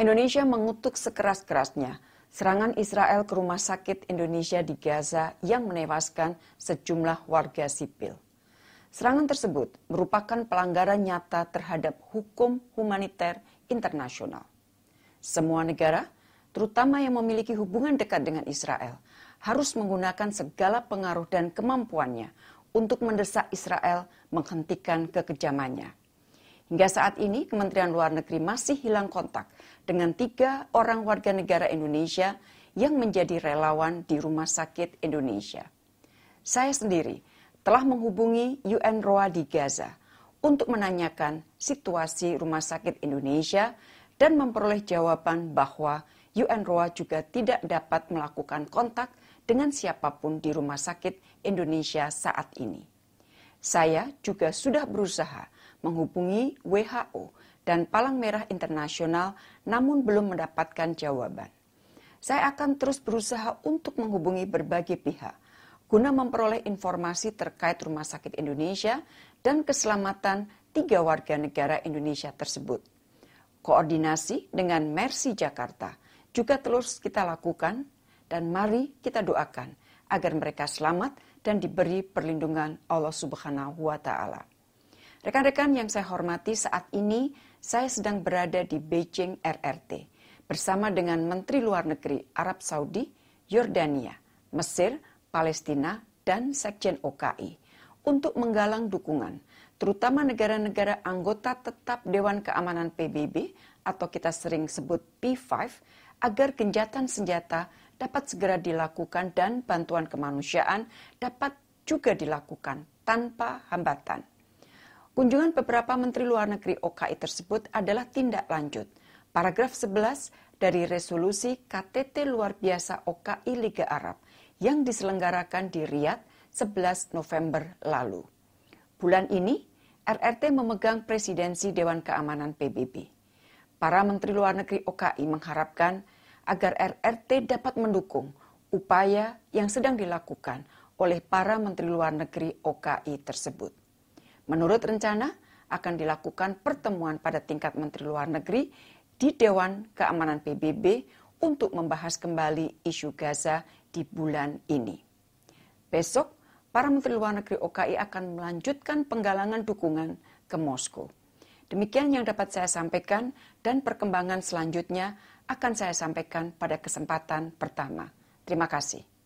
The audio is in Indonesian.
Indonesia mengutuk sekeras-kerasnya serangan Israel ke rumah sakit Indonesia di Gaza yang menewaskan sejumlah warga sipil. Serangan tersebut merupakan pelanggaran nyata terhadap hukum humaniter internasional. Semua negara, terutama yang memiliki hubungan dekat dengan Israel, harus menggunakan segala pengaruh dan kemampuannya untuk mendesak Israel menghentikan kekejamannya. Hingga saat ini, Kementerian Luar Negeri masih hilang kontak dengan tiga orang warga negara Indonesia yang menjadi relawan di Rumah Sakit Indonesia. Saya sendiri telah menghubungi UNRWA di Gaza untuk menanyakan situasi Rumah Sakit Indonesia dan memperoleh jawaban bahwa UNRWA juga tidak dapat melakukan kontak dengan siapa pun di Rumah Sakit Indonesia saat ini. Saya juga sudah berusaha menghubungi WHO dan Palang Merah Internasional namun belum mendapatkan jawaban. Saya akan terus berusaha untuk menghubungi berbagai pihak guna memperoleh informasi terkait Rumah Sakit Indonesia dan keselamatan tiga warga negara Indonesia tersebut. Koordinasi dengan Mercy Jakarta juga terus kita lakukan dan mari kita doakan agar mereka selamat dan diberi perlindungan Allah Subhanahu wa taala. Rekan-rekan yang saya hormati, saat ini saya sedang berada di Beijing RRT bersama dengan Menteri Luar Negeri Arab Saudi, Yordania, Mesir, Palestina, dan Sekjen OKI untuk menggalang dukungan, terutama negara-negara anggota tetap Dewan Keamanan PBB atau kita sering sebut P5, agar genjatan senjata dapat segera dilakukan dan bantuan kemanusiaan dapat juga dilakukan tanpa hambatan. Kunjungan beberapa Menteri Luar Negeri OKI tersebut adalah tindak lanjut. Paragraf 11 dari resolusi KTT luar biasa OKI Liga Arab yang diselenggarakan di Riyadh 11 November lalu. Bulan ini, RRT memegang presidensi Dewan Keamanan PBB. Para Menteri Luar Negeri OKI mengharapkan agar RRT dapat mendukung upaya yang sedang dilakukan oleh para Menteri Luar Negeri OKI tersebut. Menurut rencana, akan dilakukan pertemuan pada tingkat Menteri Luar Negeri di Dewan Keamanan PBB untuk membahas kembali isu Gaza di bulan ini. Besok, para Menteri Luar Negeri OKI akan melanjutkan penggalangan dukungan ke Moskow. Demikian yang dapat saya sampaikan dan perkembangan selanjutnya akan saya sampaikan pada kesempatan pertama. Terima kasih.